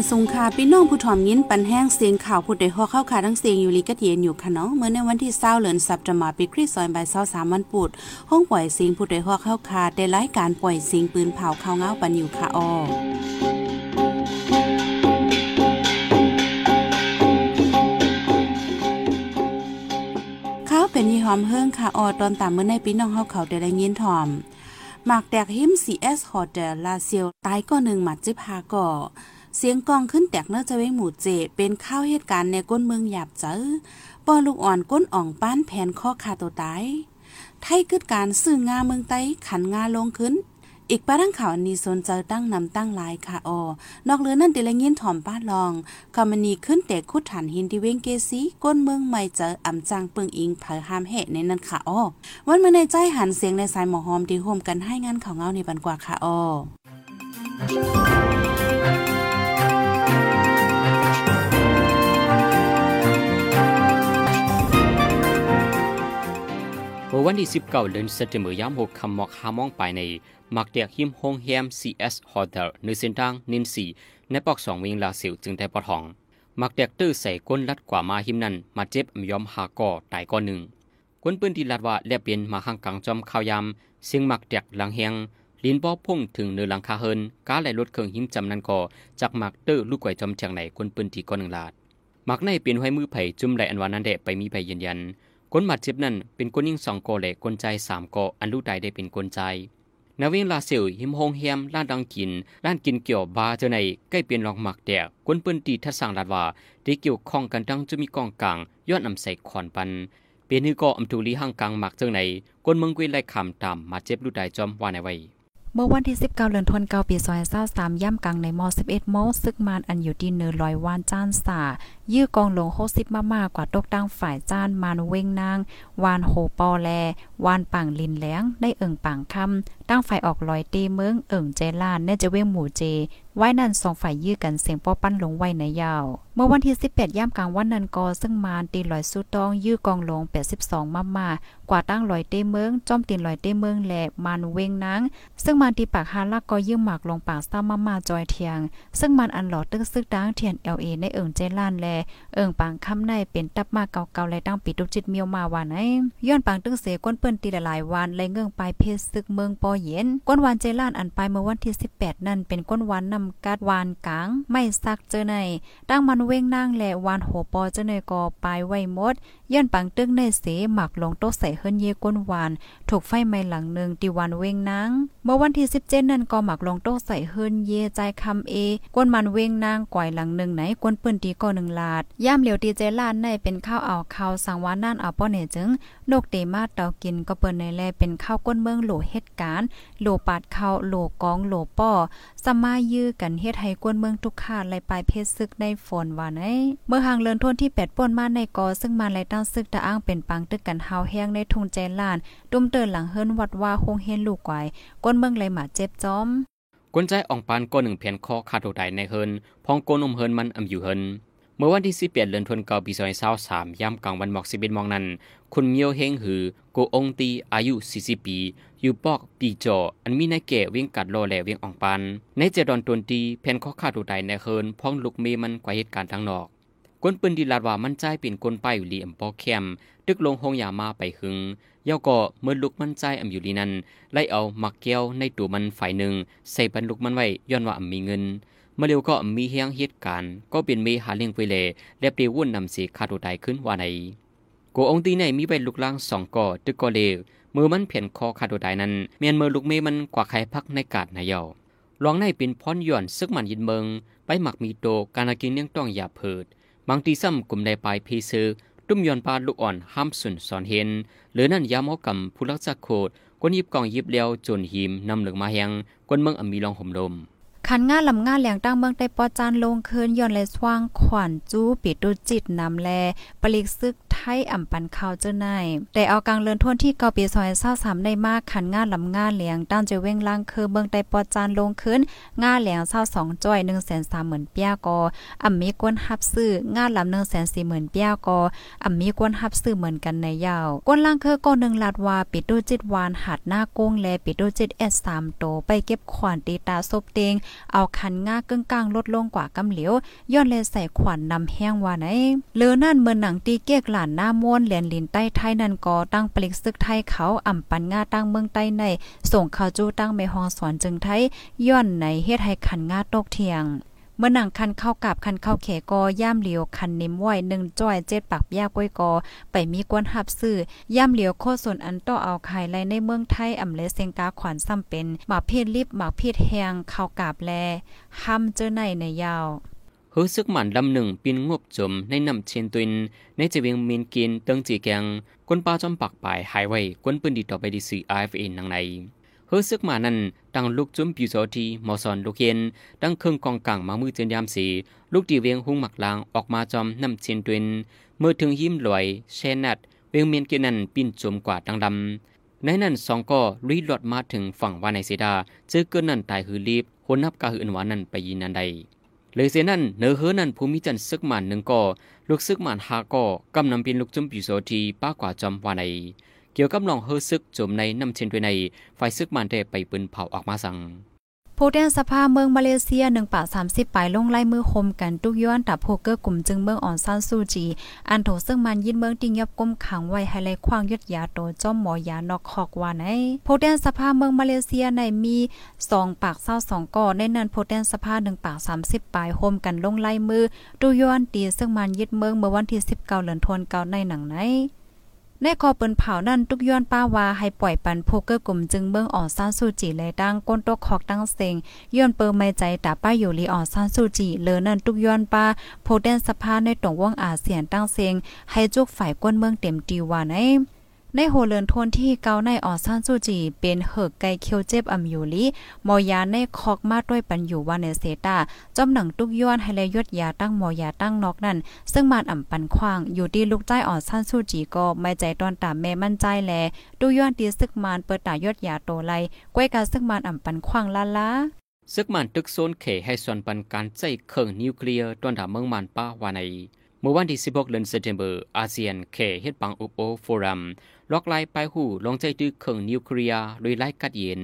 อยสงคาพี่น้องผู้ถ่อมยินปันแห้งเสียงข่าวผู้ใดฮอเข้าขาทั้งเสียงอยู่ลีกะเทียนอยู่ค่ะเนาะเมื่อในวันที่20เดือนสัปดาห์ปีคริสต์ศักราช23วันปุดห้องปล่อยเสียงผู้ใดฮอเข้าขาได้รายการปล่อยเสียงปืนเผาเข้าเงาปันอยู่ค่ะออข้าวเป็นยี่หอมเฮิงค่ะออตอนตามเมื่อในพี่น้องเฮาเขาได้ได้ยินถ่อมหมากแตกหิม CS ฮอเทลลาเซียวตายก็หนึ่งหมัดจิพาก่อ เสียงกองขึ้นแตกเนื้อจะเวงหมู่เจ เป็นข้าวเหตุการณ์ในก้นเมืองหยาบเจอปอลูกอ่อนก้นอ่องป้านแผ่นข้อคาตัวตาย ไทยกึดการซื้องาเมืองไต้ขันงาลงขึ้น อีกป้าทั้งข่าวนี้สนใจตั้งนำตั้งลายค่ะออนอกเรือนั่นเดลยินถ่อมป้าลองคอมมานีขึ้นแต่คุดฐานหินที่เวงเกซีก้นเมืองใหม่เจออ่ำจางเปิงอิงเผยหามเหตในนั้นค่ะออวันเมื่อในใจหันเสียงในสายหมอหอมที่โฮมกันให้งานข่าวเงาในบันกว่าค่ะออ มื่อวันที่ 19 เดือนสิงหาคมยาม6คำหมอกหามองไปในมักเดียกหิมโฮงแฮม CS Hotel ในเส้นทางนินสีในปอกสองวิงลาสิวจึงได้ปอทอง มักเดียกตื้อใส่ก้นลัดกว่ามาหิมนั้น มาเจ็บมยอมหาก่อตายก่อนหนึ่งก้นปืนที่ลัดว่าแลบเปลี่ยนมาข้างกลางจอมข่าวยามเสียงมักเดียกหลังแหงลินบอพุ่งถึงเนื้อหลังคาเฮินก้าไหลรถเครื่องหิมจำนันก่อจากมักเตอร์ลูกไก่จอมเชียงไหนก้นปืนที่ก้อนหนึ่งลาดมักในเปลี่ยนห้มือไผ่จุ่มไหลอันวานั้นเดะไปมีไผ่ยืนยัน คนบาดเจ็บนั้นเป็นคนยิ่งสองโกและคนใจสามโกอันลูกใดได้เป็นคนใจนาวิงลาเซลหิมโฮงเฮียมล้านดังกินล้านกินเกี่ยวบาเจอในใกล้เปลี่ยนลองหมักแดกคนปืนตีทัดสั่งลาดว่าได้เกี่ยวข้องกันดังจะมีกองกลางย้อนนำใส่ขอนปันเป็นฮือก็อำทูลีห่างกลางหมักเจอในคนเมืองกุยไล่คำตามมาเจ็บลูกใดจอมว่าในไว้เมื่อวันที่ 19 เดือนธันวาคมปี 2023ย่ำกลางในม 11 โมงซึกมานอันอยู่ที่เนินลอยวานจ้านสา ยื้อกองลง60มามากกว่าตกตั้งฝ่ายจ้านมานเว้งนาง วานโหปอแล วานปังลินแหลงได้เอิ่งปังคำตั้งฝ่ายออกลอยตีเมืองเอิ่งเจลานเน่จะเว้งหมู่เจ ไว้นั่นสองฝ่ายยื้อกันเสียงป้อปั้นลงไว้ในยาว เมื่อวันที่ 18ย่ำกลางวันนันกอซึ่งมานตีลอยสู้ต้องยื้อกองลง82มามากว่าตั้งลอยเต้เมืองจอมตีนลอยเต้เมืองแหละมานเว้งนางซึ่งมานตีปากฮาลักก็ยื้อหมากลงปากซ้ามามาจอยเทียง ซึ่งมันอันหลอดตึกซึกดังเทียน LA ในเอิ่งเจลานแลเอิงปังคำในเป็นตับมาเก่าๆและตั้งปิดตุจิตเมียวมาว่าไหนย้อนปังตึงเสก้นเปิ้นตีหลายวันและเงื่องปลายเพศซึกเมืองปอเย็นก้นวานเจล้านอันปลายเมื่อวันที่ 18 นั่นเป็นก้นวานนำกัดวานกลางไม่ซักเจอในตั้งมันเว้งนางและวานโหปอเจอในกอปลายไว้หมด ย้อนปังตึ้งในเสหมักลงโต๊ะใส่เฮิรนเยก้นวาน ถูกไฟไหม้หลังหนึ่งตีวันเวงนางเมื่อวันที่17นั่นก็หมักลงโต๊ะใส่เฮิรนเยใจคำเอก้นมันเวงนางก่อยหลังหนึ่งไหนก้นปืนตีก็หนึ่งลาดย่ามเหลียวตีเจล้านในเป็นข้าวเอาข้าวสังวานั่นเอาป้อเนจึงนกเตมาเตากินก็เปิ้นในแลเป็นข้าวก้นเมืองโหลเหตุการณ์โหลปาดข้าวโหลกองโหลป้อสมายื้อกันเฮ็ดให้กวนเมืองทุกขาดไลปลายเพศซึกในฝนว่าไนเมื่อห่างเลินทนที่8ป่นมาในกอซึ่งมาไลตั้งซึกตะอ้างเป็นปังตึกกันเฮาแห้งในทุ่งใจลานดุมเตือนหลังเฮิรนวัดว่าคงเห็นลูกไว้ก้นเมืองไหลมาเจ็บจอมกวนใจอ่องปานก้นหนึ่งเพียนคอขาดโดไดในเฮินพองโกนมเฮินมันอำอยู่เฮิน เมื่อวันที่18เดือนธันวาคมปี2023ยามกลางวันหมอก11มองนั้น คุณเมียวเฮงหือโกองตีอายุ 40 ปี อยู่ปอกปีจอ อันมีนายแก่วิ่งกัดโลแหลเวียงอ่องปัน ในเจดอนตนตีแผ่นข้อขาดตัวใดในเคินพ้องลุกเมมันกว่าเหตุการณ์ทางนอกกวนปืนดีลาดว่ามันใจเป็นกลป้ายอยู่ลีอำปอแคมตึกลงห้องยามาไปหึงเยาก็เมื่อลุกมันใจอำอยู่ลีนั้นไล่เอามักแก้วในตัวมันฝ่ายหนึ่งใส่บรรลุกมันไว้ย้อนว่าอำมีเงิน มื่อเร็วก็มีเฮียงเหตุการณ์ก็เป็นเมหาเลี้ยงไปเลยและเปรีวุ่นนำสีคาโดไดขึ้นว่าในโกองตีในมีใบลูกล่างสองก่อตึกก็เลวมือมันเพียนคอคาโดไดนั้นเมียนมือลูกเมมันกว่าใครพักในกาดนายเยาลองในเป็นพรย่อนซึกมันยินเมืองไปหมักมีโตการกินเลี้ยงต้องอย่าเพิดบางตีซ้ำกลุ่มใดปลายพีซื้อตุ้มยอนปลาลูกอ่อนห้ามสุนสอนเห็น หรือนั่นยามอกำผู้รักษาโคดกวนยิบกองยิบเลี้ยวจนหิมนำเหลืองมาแหงกวนเมืองอมีลองห่มลม คันง่าลำง่าแหลงตั้งเมืองได้ปอจานลงคืนย้อนและสว่างขวัญจู้ปิดดูจิตนำแลปลิกซึกไทยอ่ำปันข้าวเจ้าายแต่เอากลางเลือนท่วนที่เกาปีซอยเศร้าสามได้มากขันง่าลำง่าเหลียงตั้งจะเว้งล่างคือเมืองได้ปอจานลงคืนง่าเหลียงเศร้าสองจ้อยหนึ่งแสนสามหมื่นเปียกออ่ำมีกวนฮับซื้อง่าลำหนึ่งแสนสี่หมื่นเปียกออ่ำมีกวนฮับซื้อเหมือนกันในยาวกวนล่างคือก็หนึ่งลาดว่าปิดดูจิตวานหัดหน้ากุ้งแลปิดดูจิตเอสสามโตไปเก็บขวานตีตาซบเตงเอาคันง่ากึ้งกลางลดลงกว่ากำเหลียวย้อนเลยใส่ขวัญนำแห้งว่าไหนเลอนั่นเมื่อหนังตีเกียกหลานหน้าม้วนเหรียญลินใต้ไทยนั่นก็ตั้งปลิกซึกไทยเขาอ่ำปันง่าตั้งเมืองใต้ในส่งข่าวจู้ตั้งเมฮองสอนจึงไทยย้อนในเฮ็ดให้คันง่าตกเทียง เมื่อหนังคันเข้ากับคันเข้าแขกอย่ามเหลียวคันนิ่มไหวหนึ่งจ้อยเจ็ดปักยาก้อยกอ ไปมีกวนหับซื้อย่ามเหลียวโคส่วนอันต่อเอาไข่ไลในเมืองไทยอำเลเซงกาขวานซ้ำเป็นหมาเพศลิบหมาเพศแหงเข้ากับแลห้ำเจอในในยาวฮือซึกหมันลำหนึ่งปินงบจมในน้ำเชนตุนในจะเวียงมินกินเติงจีแกงกวนปลาจอมปักปลายหายไว้กวนปืนดีต่อไปดีซีไอเอฟเอ็นนังใน เฮอซึกมานั้นตั้งลูกจุ้มปิวโซทีมอซอนลูกเย็นตั้งเครื่องกองกลางมามือเจนยามสีลูกตีเวียงหุ้งหมักลางออกมาจอมน้ำเชียนตวินเมื่อถึงยิ้มลอยเชนัดเวียงเมียนเกนันปิ้นจมกว่าดังดำในนั้นสองก็ลุยหลอดมาถึงฝั่งวานในเสดาเจอเกินนั่นตายหือรีบหนนับกาหืออันวานั่นไปยินนันใดเลยเสนั้นเนื้อเฮอนั่นภูมิจันซึกมันหนึ่งก็ลูกซึกมันหาก็กำนำเป็นลูกจุ้มปิวโซทีป้ากว่าจอมวานใน เกี่ยวกับน้องเฮอซึกจมในน้ำเช่นด้วยในฝ่ายซึกมันได้ไปปืนเผาออกมาสังผู้แทนสภาเมืองมาเลเซีย1ปาก30ปลายลงไล่มือคมกันทุกย้อนตับโพเกอร์กลุ่มจึงเมืองอ่อนซานซูจี อันโถซึ่งมันยินเมืองติงยับก้มขังไว้ให้ไลควางยดยาโตจ้อมหมอยานอกคอกว่าในผู้แทนสภาเมืองมาเลเซียในมี2ปาก22ก่อในนั้นผู้แทนสภา1ปาก30ปลายคมกันลงไล่มือตุย้อนตีซึ่งมันยึดเมืองเมื่อวันที่19เดือนธันวาคมในหนังไหน ในคอเปิ้นเผานั่นทุกย้อนป้าว่าให้ปล่อยปันโพเกอร์กลุ่มจึงเบิ่งอ่อนซ่านสู้จีเลยตั้งก้นตกคอกตั้งเซงย้อนเปิไม่ใจตาป้าอยู่ลีอ่อนซ่านสู้จีเลอนั่นทุกย้อนป้าโพแดนสภาในตรงว่องอาเซียนตั้งเซงให้จุกฝ่ายก้นเมืองเต็มตีว่าใน ในโหเลินทนที่เกาในออซานซูจีเป็นเหิกไกเคียวเจ็บอำอยู่ลีมอยาในคอกมาด้วยปันอยู่ว่าในเซตาจอมหนังตุกย้อนให้เลยยดยาตั้งมอยาตั้งนอกนั่น ซึ่งมานอ่ำปันควางอยู่ที่ลูกใจออซานซูจีก็ไม่ใจตอนตามแม่มั่นใจแลตุย้อนตีซึกมานเปิดตายดยาโตไลก้วยกาซึ่งมานอ่ำปันควางลาลาซึกมันตึกโซนเขให้ส่วนปันการใจเครื่องนิวเคลียร์ตอนถามเมืองมันป้าวาในเมื่อวันที่16เดือนสิงหาคมอาเซียนเคเฮ็ดปังอุปโอโฟรัม ลอกลายไปหูลงใจตื้อเครื่องนิวเคลียร์โดยไล่กัดเย็น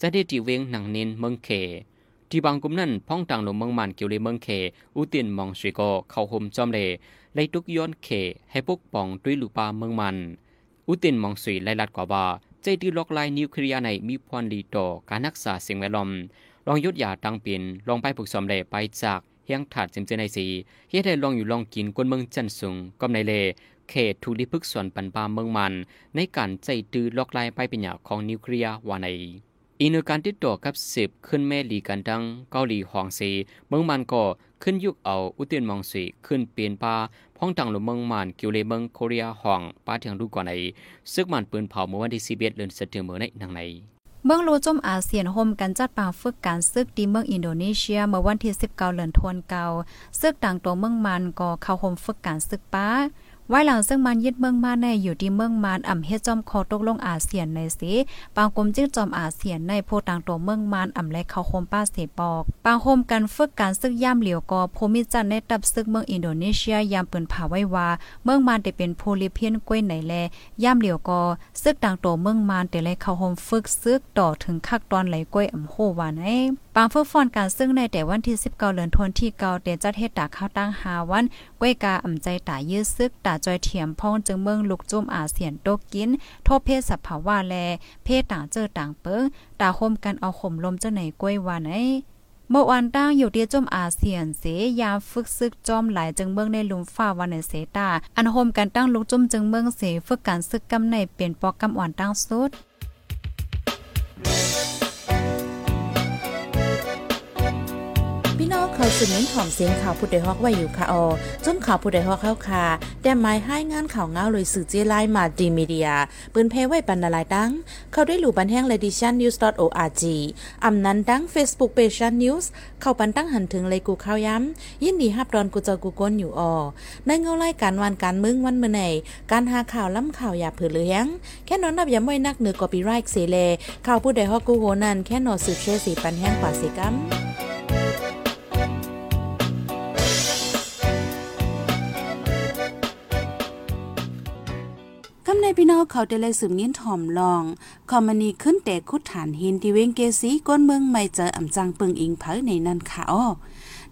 จะได้ตีเวงหนังเน้นเมืองเคที่บางกลุ่มนั้นพ้องต่างลงเมืองมันเกี่ยวเลยเมืองเคอุตินมองสุก็เข้าห่มจอมเลไล่ทุกย้อนเคให้ปกปองด้วยลูปาเมืองมัน อุตินมองสุยไล่ลัดกว่าว่าใจตื้อลอกลายนิวเคลียร์ในมีพรดีต่อการรักษาสิ่งแวดล้อมลองยุดยาตั้งปลี่ยนลองไปฝึกซ้อมเลไปจากเฮียงถาดจิมเจในสีเฮ็ดให้ลองอยู่ลองกินกวนเมืองจันสุงก็ในเล เขตถูกลิพึกส่วนปันปาเมืองมัน ในการใจตือล็อกลายไปเป็นอย่างของนิวเคลียร์วาในอีนการติดต่อกับสิบขึ้นแม่ลีกันดังเกาหลีหองสีเมืองมันก็ขึ้นยุกเอาอุตินมองสีขึ้นเปลี่ยนปาพ้องตังหลเมืองมันกิวเลเมืองโคเรียหองป้าเทียงรูก่อนในซึกมันปืนเผาเมื่อวันที่สิบเอ็ดเดือนสิงหาคมในนางในเมืองโลจมอาเซียนโฮมกันจัดปางฝึกการซึกดีเมืองอินโดนีเซียเมื่อวันที่19เดือนธันวาคมซึกต่างตัวเมืองมันก็เข้าโฮมฝึกการซึกป้า ไว้หลังซึ่งมันยึดเมืองมาในอยู่ที่เมืองมานอ่ำเฮ็ดจอมคอตกลงอาเซียนในสิปางกลมจิ้งจอมอาเซียนในโพต่างตัวเมืองมานอ่ำและเขาโคมป้าเสปอก ปางโฮมกันฝึกการซึกย่ามเหลียวกอภูมิจันในตับซึกเมืองอินโดนีเซียยามเปิ้นผาไว้ว่าเมืองมานได้เป็นโพลิเพียนกล้วยไหนแลย่ามเหลียวกอซึกต่างตัวเมืองมานแต่และเขาโฮมฝึกซึกต่อถึงคักตอนไหลกล้วยอ่ำโฮวานไอ ปางฝึกฟอนการซึ่งในแต่วันที่19เดือนธันวาคมที่เก่าแต่จัดเฮ็ดตาข้าวตั้ง5วันก้วยกาอ่ำใจตายื้อซึกตาจอยเทียมพองจึงเมืองลุกจุ่มอาเซียนโตกินโทษเพศสภาวะแล เพศต่างเจอต่างเปิงตาคมกันเอาข่มลมเจ้าไหนก้วยว่าไหนเมื่อวันตั้งอยู่ที่จมอาเซียนเสยามฝึกซึกจอมหลายจึงเมืองในลุมฟ้าวันในเสตาอันโฮมกันตั้งลุกจมจึงเมืองเสฝึกการซึกกำในเปลี่ยนปอกกำอ่อนตั้งสุด เขาสืบเน้นหอมเสียงข่าวผู้ใดฮอกไว้อยู่ค่ะออจนข่าวผู้ใดฮอกเข้าค่ะแต่หมายให้งานข่าวเงาเลยสื่อเจไลมาดีมีเดีย ปืนเพไว้บรรณาลายตั้ง เขาได้หลู่บันแห้งเลดิชันนิวส์ .org อำนั้นตั้ง Facebook p a g e นิวส์เข้าปันตั้งหันถึงเลยกูข้าวย้ำ ยินดีฮับดอนกูเจอกูก้นอยู่ออในเงาไล่การวันการมึงวันเมื่อไหนการหาข่าวล้ำข่าวอย่าเผือเลี้ยงแค่นอนนับอย่าไม่นักเหนือกอปีไรค์เสเลข่าวผู้ใดฮอกกูโหนันแค่นอสืบเชื่อสีปันแห้งกว่าสิกัม ในในพี่น้องเขาได้เลยสืบยินถ่อมลอง คอมมานีขึ้นแต่คุดฐานหินที่เวงเกสีก้นเมืองไม่เจออ่ำจังปึงอิงเผยในนั่นค่ะอ้อ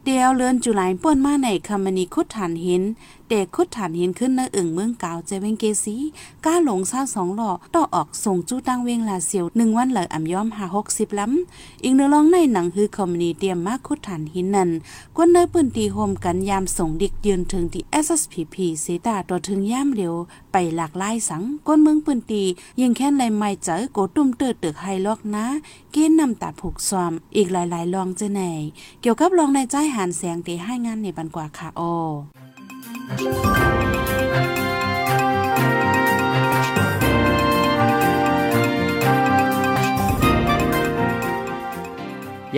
เดียวเลือนจุไลป่วนมาในคอมมานีคุดฐานหินเด็กคุดฐานหินขึ้นในอึ่งเมืองเก่าเจเวงเกสีก้าหลงซาสองหล่อต่อออกส่งจู้ตั้งเวงลาเสียวหนึ่งวันเหลออ่ำย้อมหาหกสิบล้ำอีกเนื้อร้องในหนังคือคอมมานีเตรียมมาคุดฐานหินนั่นกวนเนยปืนตีโฮมกันยามส่งดิกยืนถึงที่ SSPP เสตาตัวถึงย่ามเร็วไปหลากหลายสังก้นเมืองปืนตียิงแค่นไรไม่เจอโกตุ้มเติดตึกไฮล็อกนะเกณฑ์นำตาผูกซอมอีกหลายๆลองจะไหนเกี่ยวกับลองในใจหานแสงตีให้งานในบันกว่าค่ะโอ ยา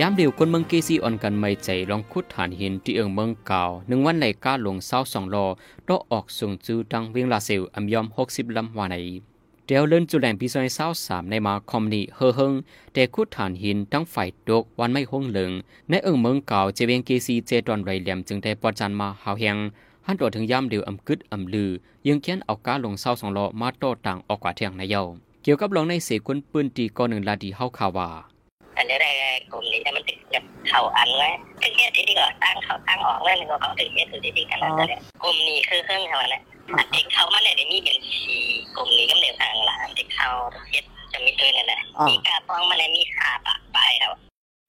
มเดียวคนเมืองเกซีอ่อนกันไม่ใจลองคุดฐานหินที่เอิงเมืองเก่าหนึ่งวันในก้าลงเศร้าสองรอตอออกส่งจือดังเวียงลาเซลอัมยอมหกสิบลำวาในเดียวเลิ่นจุแหลงปีซอยเศร้าสามในมาคอมนีเฮอเฮงแต่คุดฐานหินตั้งฝ่ายดกวันไม่ห้องเหลืองในเอิงเมืองเก่าเจเวียงเกซีเจดอนไรเหลี่ยมจึงได้ปอจันมาหาวแหง หันตัวถึงย่ำเดียวอำกึดอำลือยังเขียนเอาก้าลงเศร้าสองรอมาโต้ต่างออกกว่าเทียงในเยาเกี่ยวกับลองในเสกุนปืนตีก่อนหนึ่งลาดีเฮาข่าวว่าอันนี้ได้กลุ่มนี้มันติดกับเขาอันไว้ถึงเนี้ยที่ดีก็ตั้งเขาตั้งออกแล้วนึกว่าเขาถึงเนี้ยคือที่ดีกันแล้วเนี่ยกลุ่มนี้คือเครื่องเขาเนี่ยเด็กเขามันเนี่ยมีเป็นชีกลุ่มนี้ก็เดี๋ยวทางหลังเด็กเขาเฮ็ดจะมีด้วยนั่นแหละมีกาป้องมันมีขาปะไปครับ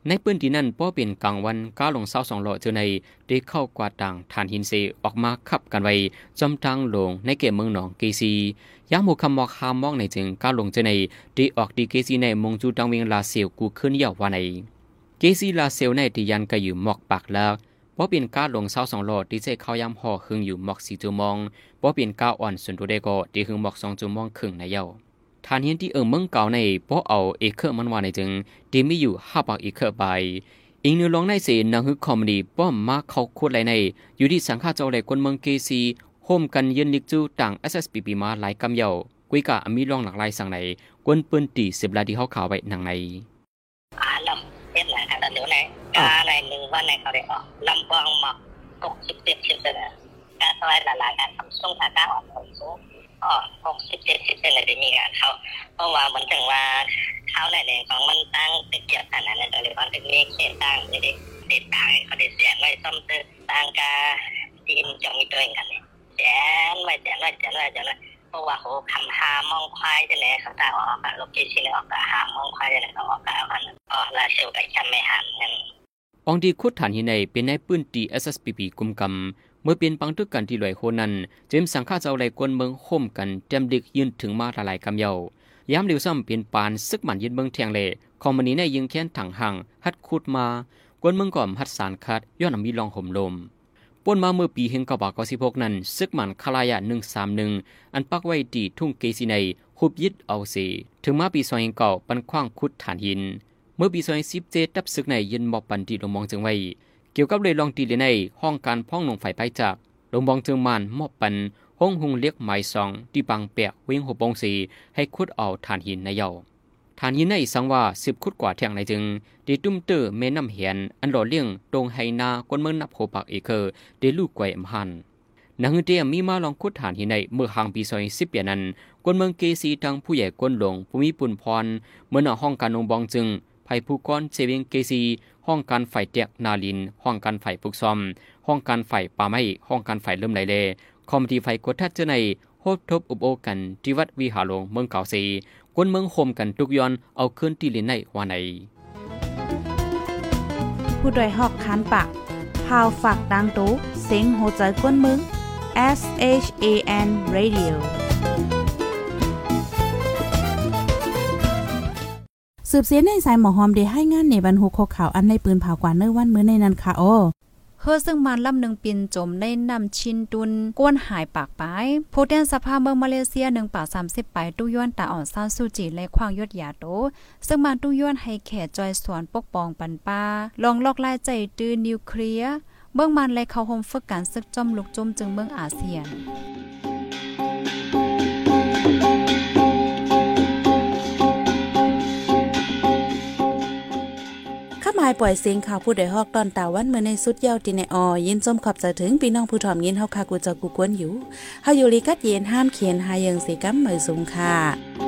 ในปื้นที่นั่นป้อเป็นกลางวันก้าลงเศร้าสองหล่อเจอในได้เข้ากวาดต่างฐานหินเซออกมาขับกันไว้จำทางลงในเกมเมืองหนองเกซียางหมู่คำมอกคามมองในจึงก้าลงเจอในได้ออกดีเกซีในมงจูตังเวียงลาเซียวกูขึ้นเยาววาในเกซีลาเซียวในที่ยันก็อยู่หมอกปากแล้วป้อเป็นก้าลงเศร้าสองหล่อที่เจเข้ายามห่อหึงอยู่หมอกสี่จูมองป้อเป็นก้าอ่อนส่วนตัวได้ก็ที่หึงหมอกสองจูมองครึ่งในเยา ฐานหินที่เอิงเมืองเก่าในป้อเอาเอเคอร์มันว่าในจึงที่มีอยู่ห้าปากเอเคอร์ใบอิงเนื้อลองในเสนังฮึกคอมดีป้อมมาเขาโคูดไรใน อยู่ที่สังฆาเจ้าแหลคนเมืองเกซีโฮมกันเยืนลิกจูต่าง SSPP มาหลายกำเยากุยกะมีลองหลากหลายสั่งในกวนปืนตีสิบลาที่เขาข่าวไว้หนังในอ่าลำเฮ็ดหลายกันแล้วเดียวไหนกาในหนึ่งวันในเขาได้ออกลำบองหมอกกสิบเจ็ดสิบเซนการสลายหลายๆการทำส่งทางการออกผลสูง อ๋อหกสิบเจ็ดสิบเซนเลยได้มีงานเขาเพราะว่าเหมือนถึงว่าเขาในแรงของมันตั้งติดเกี่ยวกันนั้นโดยเฉพาะถึงเลขเขตตั้งไม่ได้ติดต่างเขาได้เสียงไว้ซ่อมเติมต่างกาจีนจงมีตัวเองกันเนี่ยแจนไว้แจนไว้แจนไว้แจนไว้เพราะว่าโหคำหามองควายจะไหนเขาตาออกกับโลเคชั่นออกกับหามองควายจะไหนเขาออกกับมันอ๋อลาเซลกับจำไม่หันนั่นองดีคุดฐานหินในเป็นในปื้นตี SSPP กุมกำ เมื่อเป็นปังตึกกันที่ลอยโคนั้นเจมสังฆาเจ้าไหลกวนเมืองโฮมกันเต็มดึกยืนถึงมาหลายๆกำเยาย้ำเร็วซ้ำเป็นปานซึกหมันยืนเมืองเทียงเลคอมมานีในยิงแค้นถังหังฮัดคูดมากวนเมืองก่อมฮัดสารคัดย้อนมีลองห่มลมป่นมาเมื่อปีเฮงกบากสิพกนั้นซึกหมันคลายะ131อันปักไว้ตีทุ่งเกซีในหุบยึดเอาเสถึงมาปีซอยเก่าปันคว้างคุดฐานหิน เมื่อปีซอย17ดับซึกในยินมอบปันตีลงมองจึงไว้ กี่ยวกับเลยลองตีเลยในห้องการพ้องลงฝ่ายไปจากลงมองจึงมานมอบปันห้องหุงเรียกหมายสองที่ปังเปียกเวงหัวปงสีให้คุดเอาฐานหินในเยาฐานหินในสังว่าสิบคุดกว่าเทียงในจึงดีตุ้มเตอร์เมน้ำเหียนอันหล่อเลี้ยงตรงไฮนากวนเมืองนับโหปักเอเคอร์เดลูกไกวมหันนางเตียมีมาลองคุดฐานหินในเมื่อห่างปีซอยสิบเปียนั้นกวนเมืองเกซีทังผู้ใหญ่กวนหลงภูมิปุนพรเมื่อหน้าห้องการนงบองจึง ภัยผู้ก้อนเซเวงเกซีห้องการฝ่ายเตียกนาลิน ห้องการฝ่ายปุกซอม ห้องการฝ่ายป่าไม้ห้องการฝ่ายเริ่มไหลเลคอมที่ไฟกดทัดเจอในโฮบทบอุบโอกันที่วัดวิหารหลวงเมืองเก่าสีกวนเมืองโฮมกันทุกย้อนเอาขึ้นที่ลินในวาในผู้โดยหอกคันปากพาวฝากดังตู้เซ็งโหใจกวนมึง S H A N Radio สืบเสียในสายหมอหอมได้ให้งานในบรรหุกข่าวอันในปืนเผากว่าเนื้อวันมื้อในนั้นค่ะโอเฮือซึ่งมันลำหนึ่งปินจมในน้ำชินตุนก้วนหายปากไปายผู้เตียนสภาเมืองมาเลเซียหนึ่งป่าสามสิบไปตู้ย้อนตาอ่อนซาซูจิและควางยศยาโต ซึ่งมันตู้ย้อนให้แขจอยสวนปกปองปันป้า ลองลอกลายใจตื้อนิวเคลียร์เบื้องมันและเขาโฮมฝึกการซึกจอมลุกจมจึงเมืองอาเซียน ข้ามายปล่อยเสียงข่าวผู้ใดฮอกตอนตาวันเมื่อในสุดเยาวติในออยินส้มขอบจะถึงพี่น้องผู้ถ่อมยินเฮาคากูจะกูกวนอยู่เฮาอยู่ลีกัดเย็นห้ามเขียนหายังสีกัมมือสูงค่ะ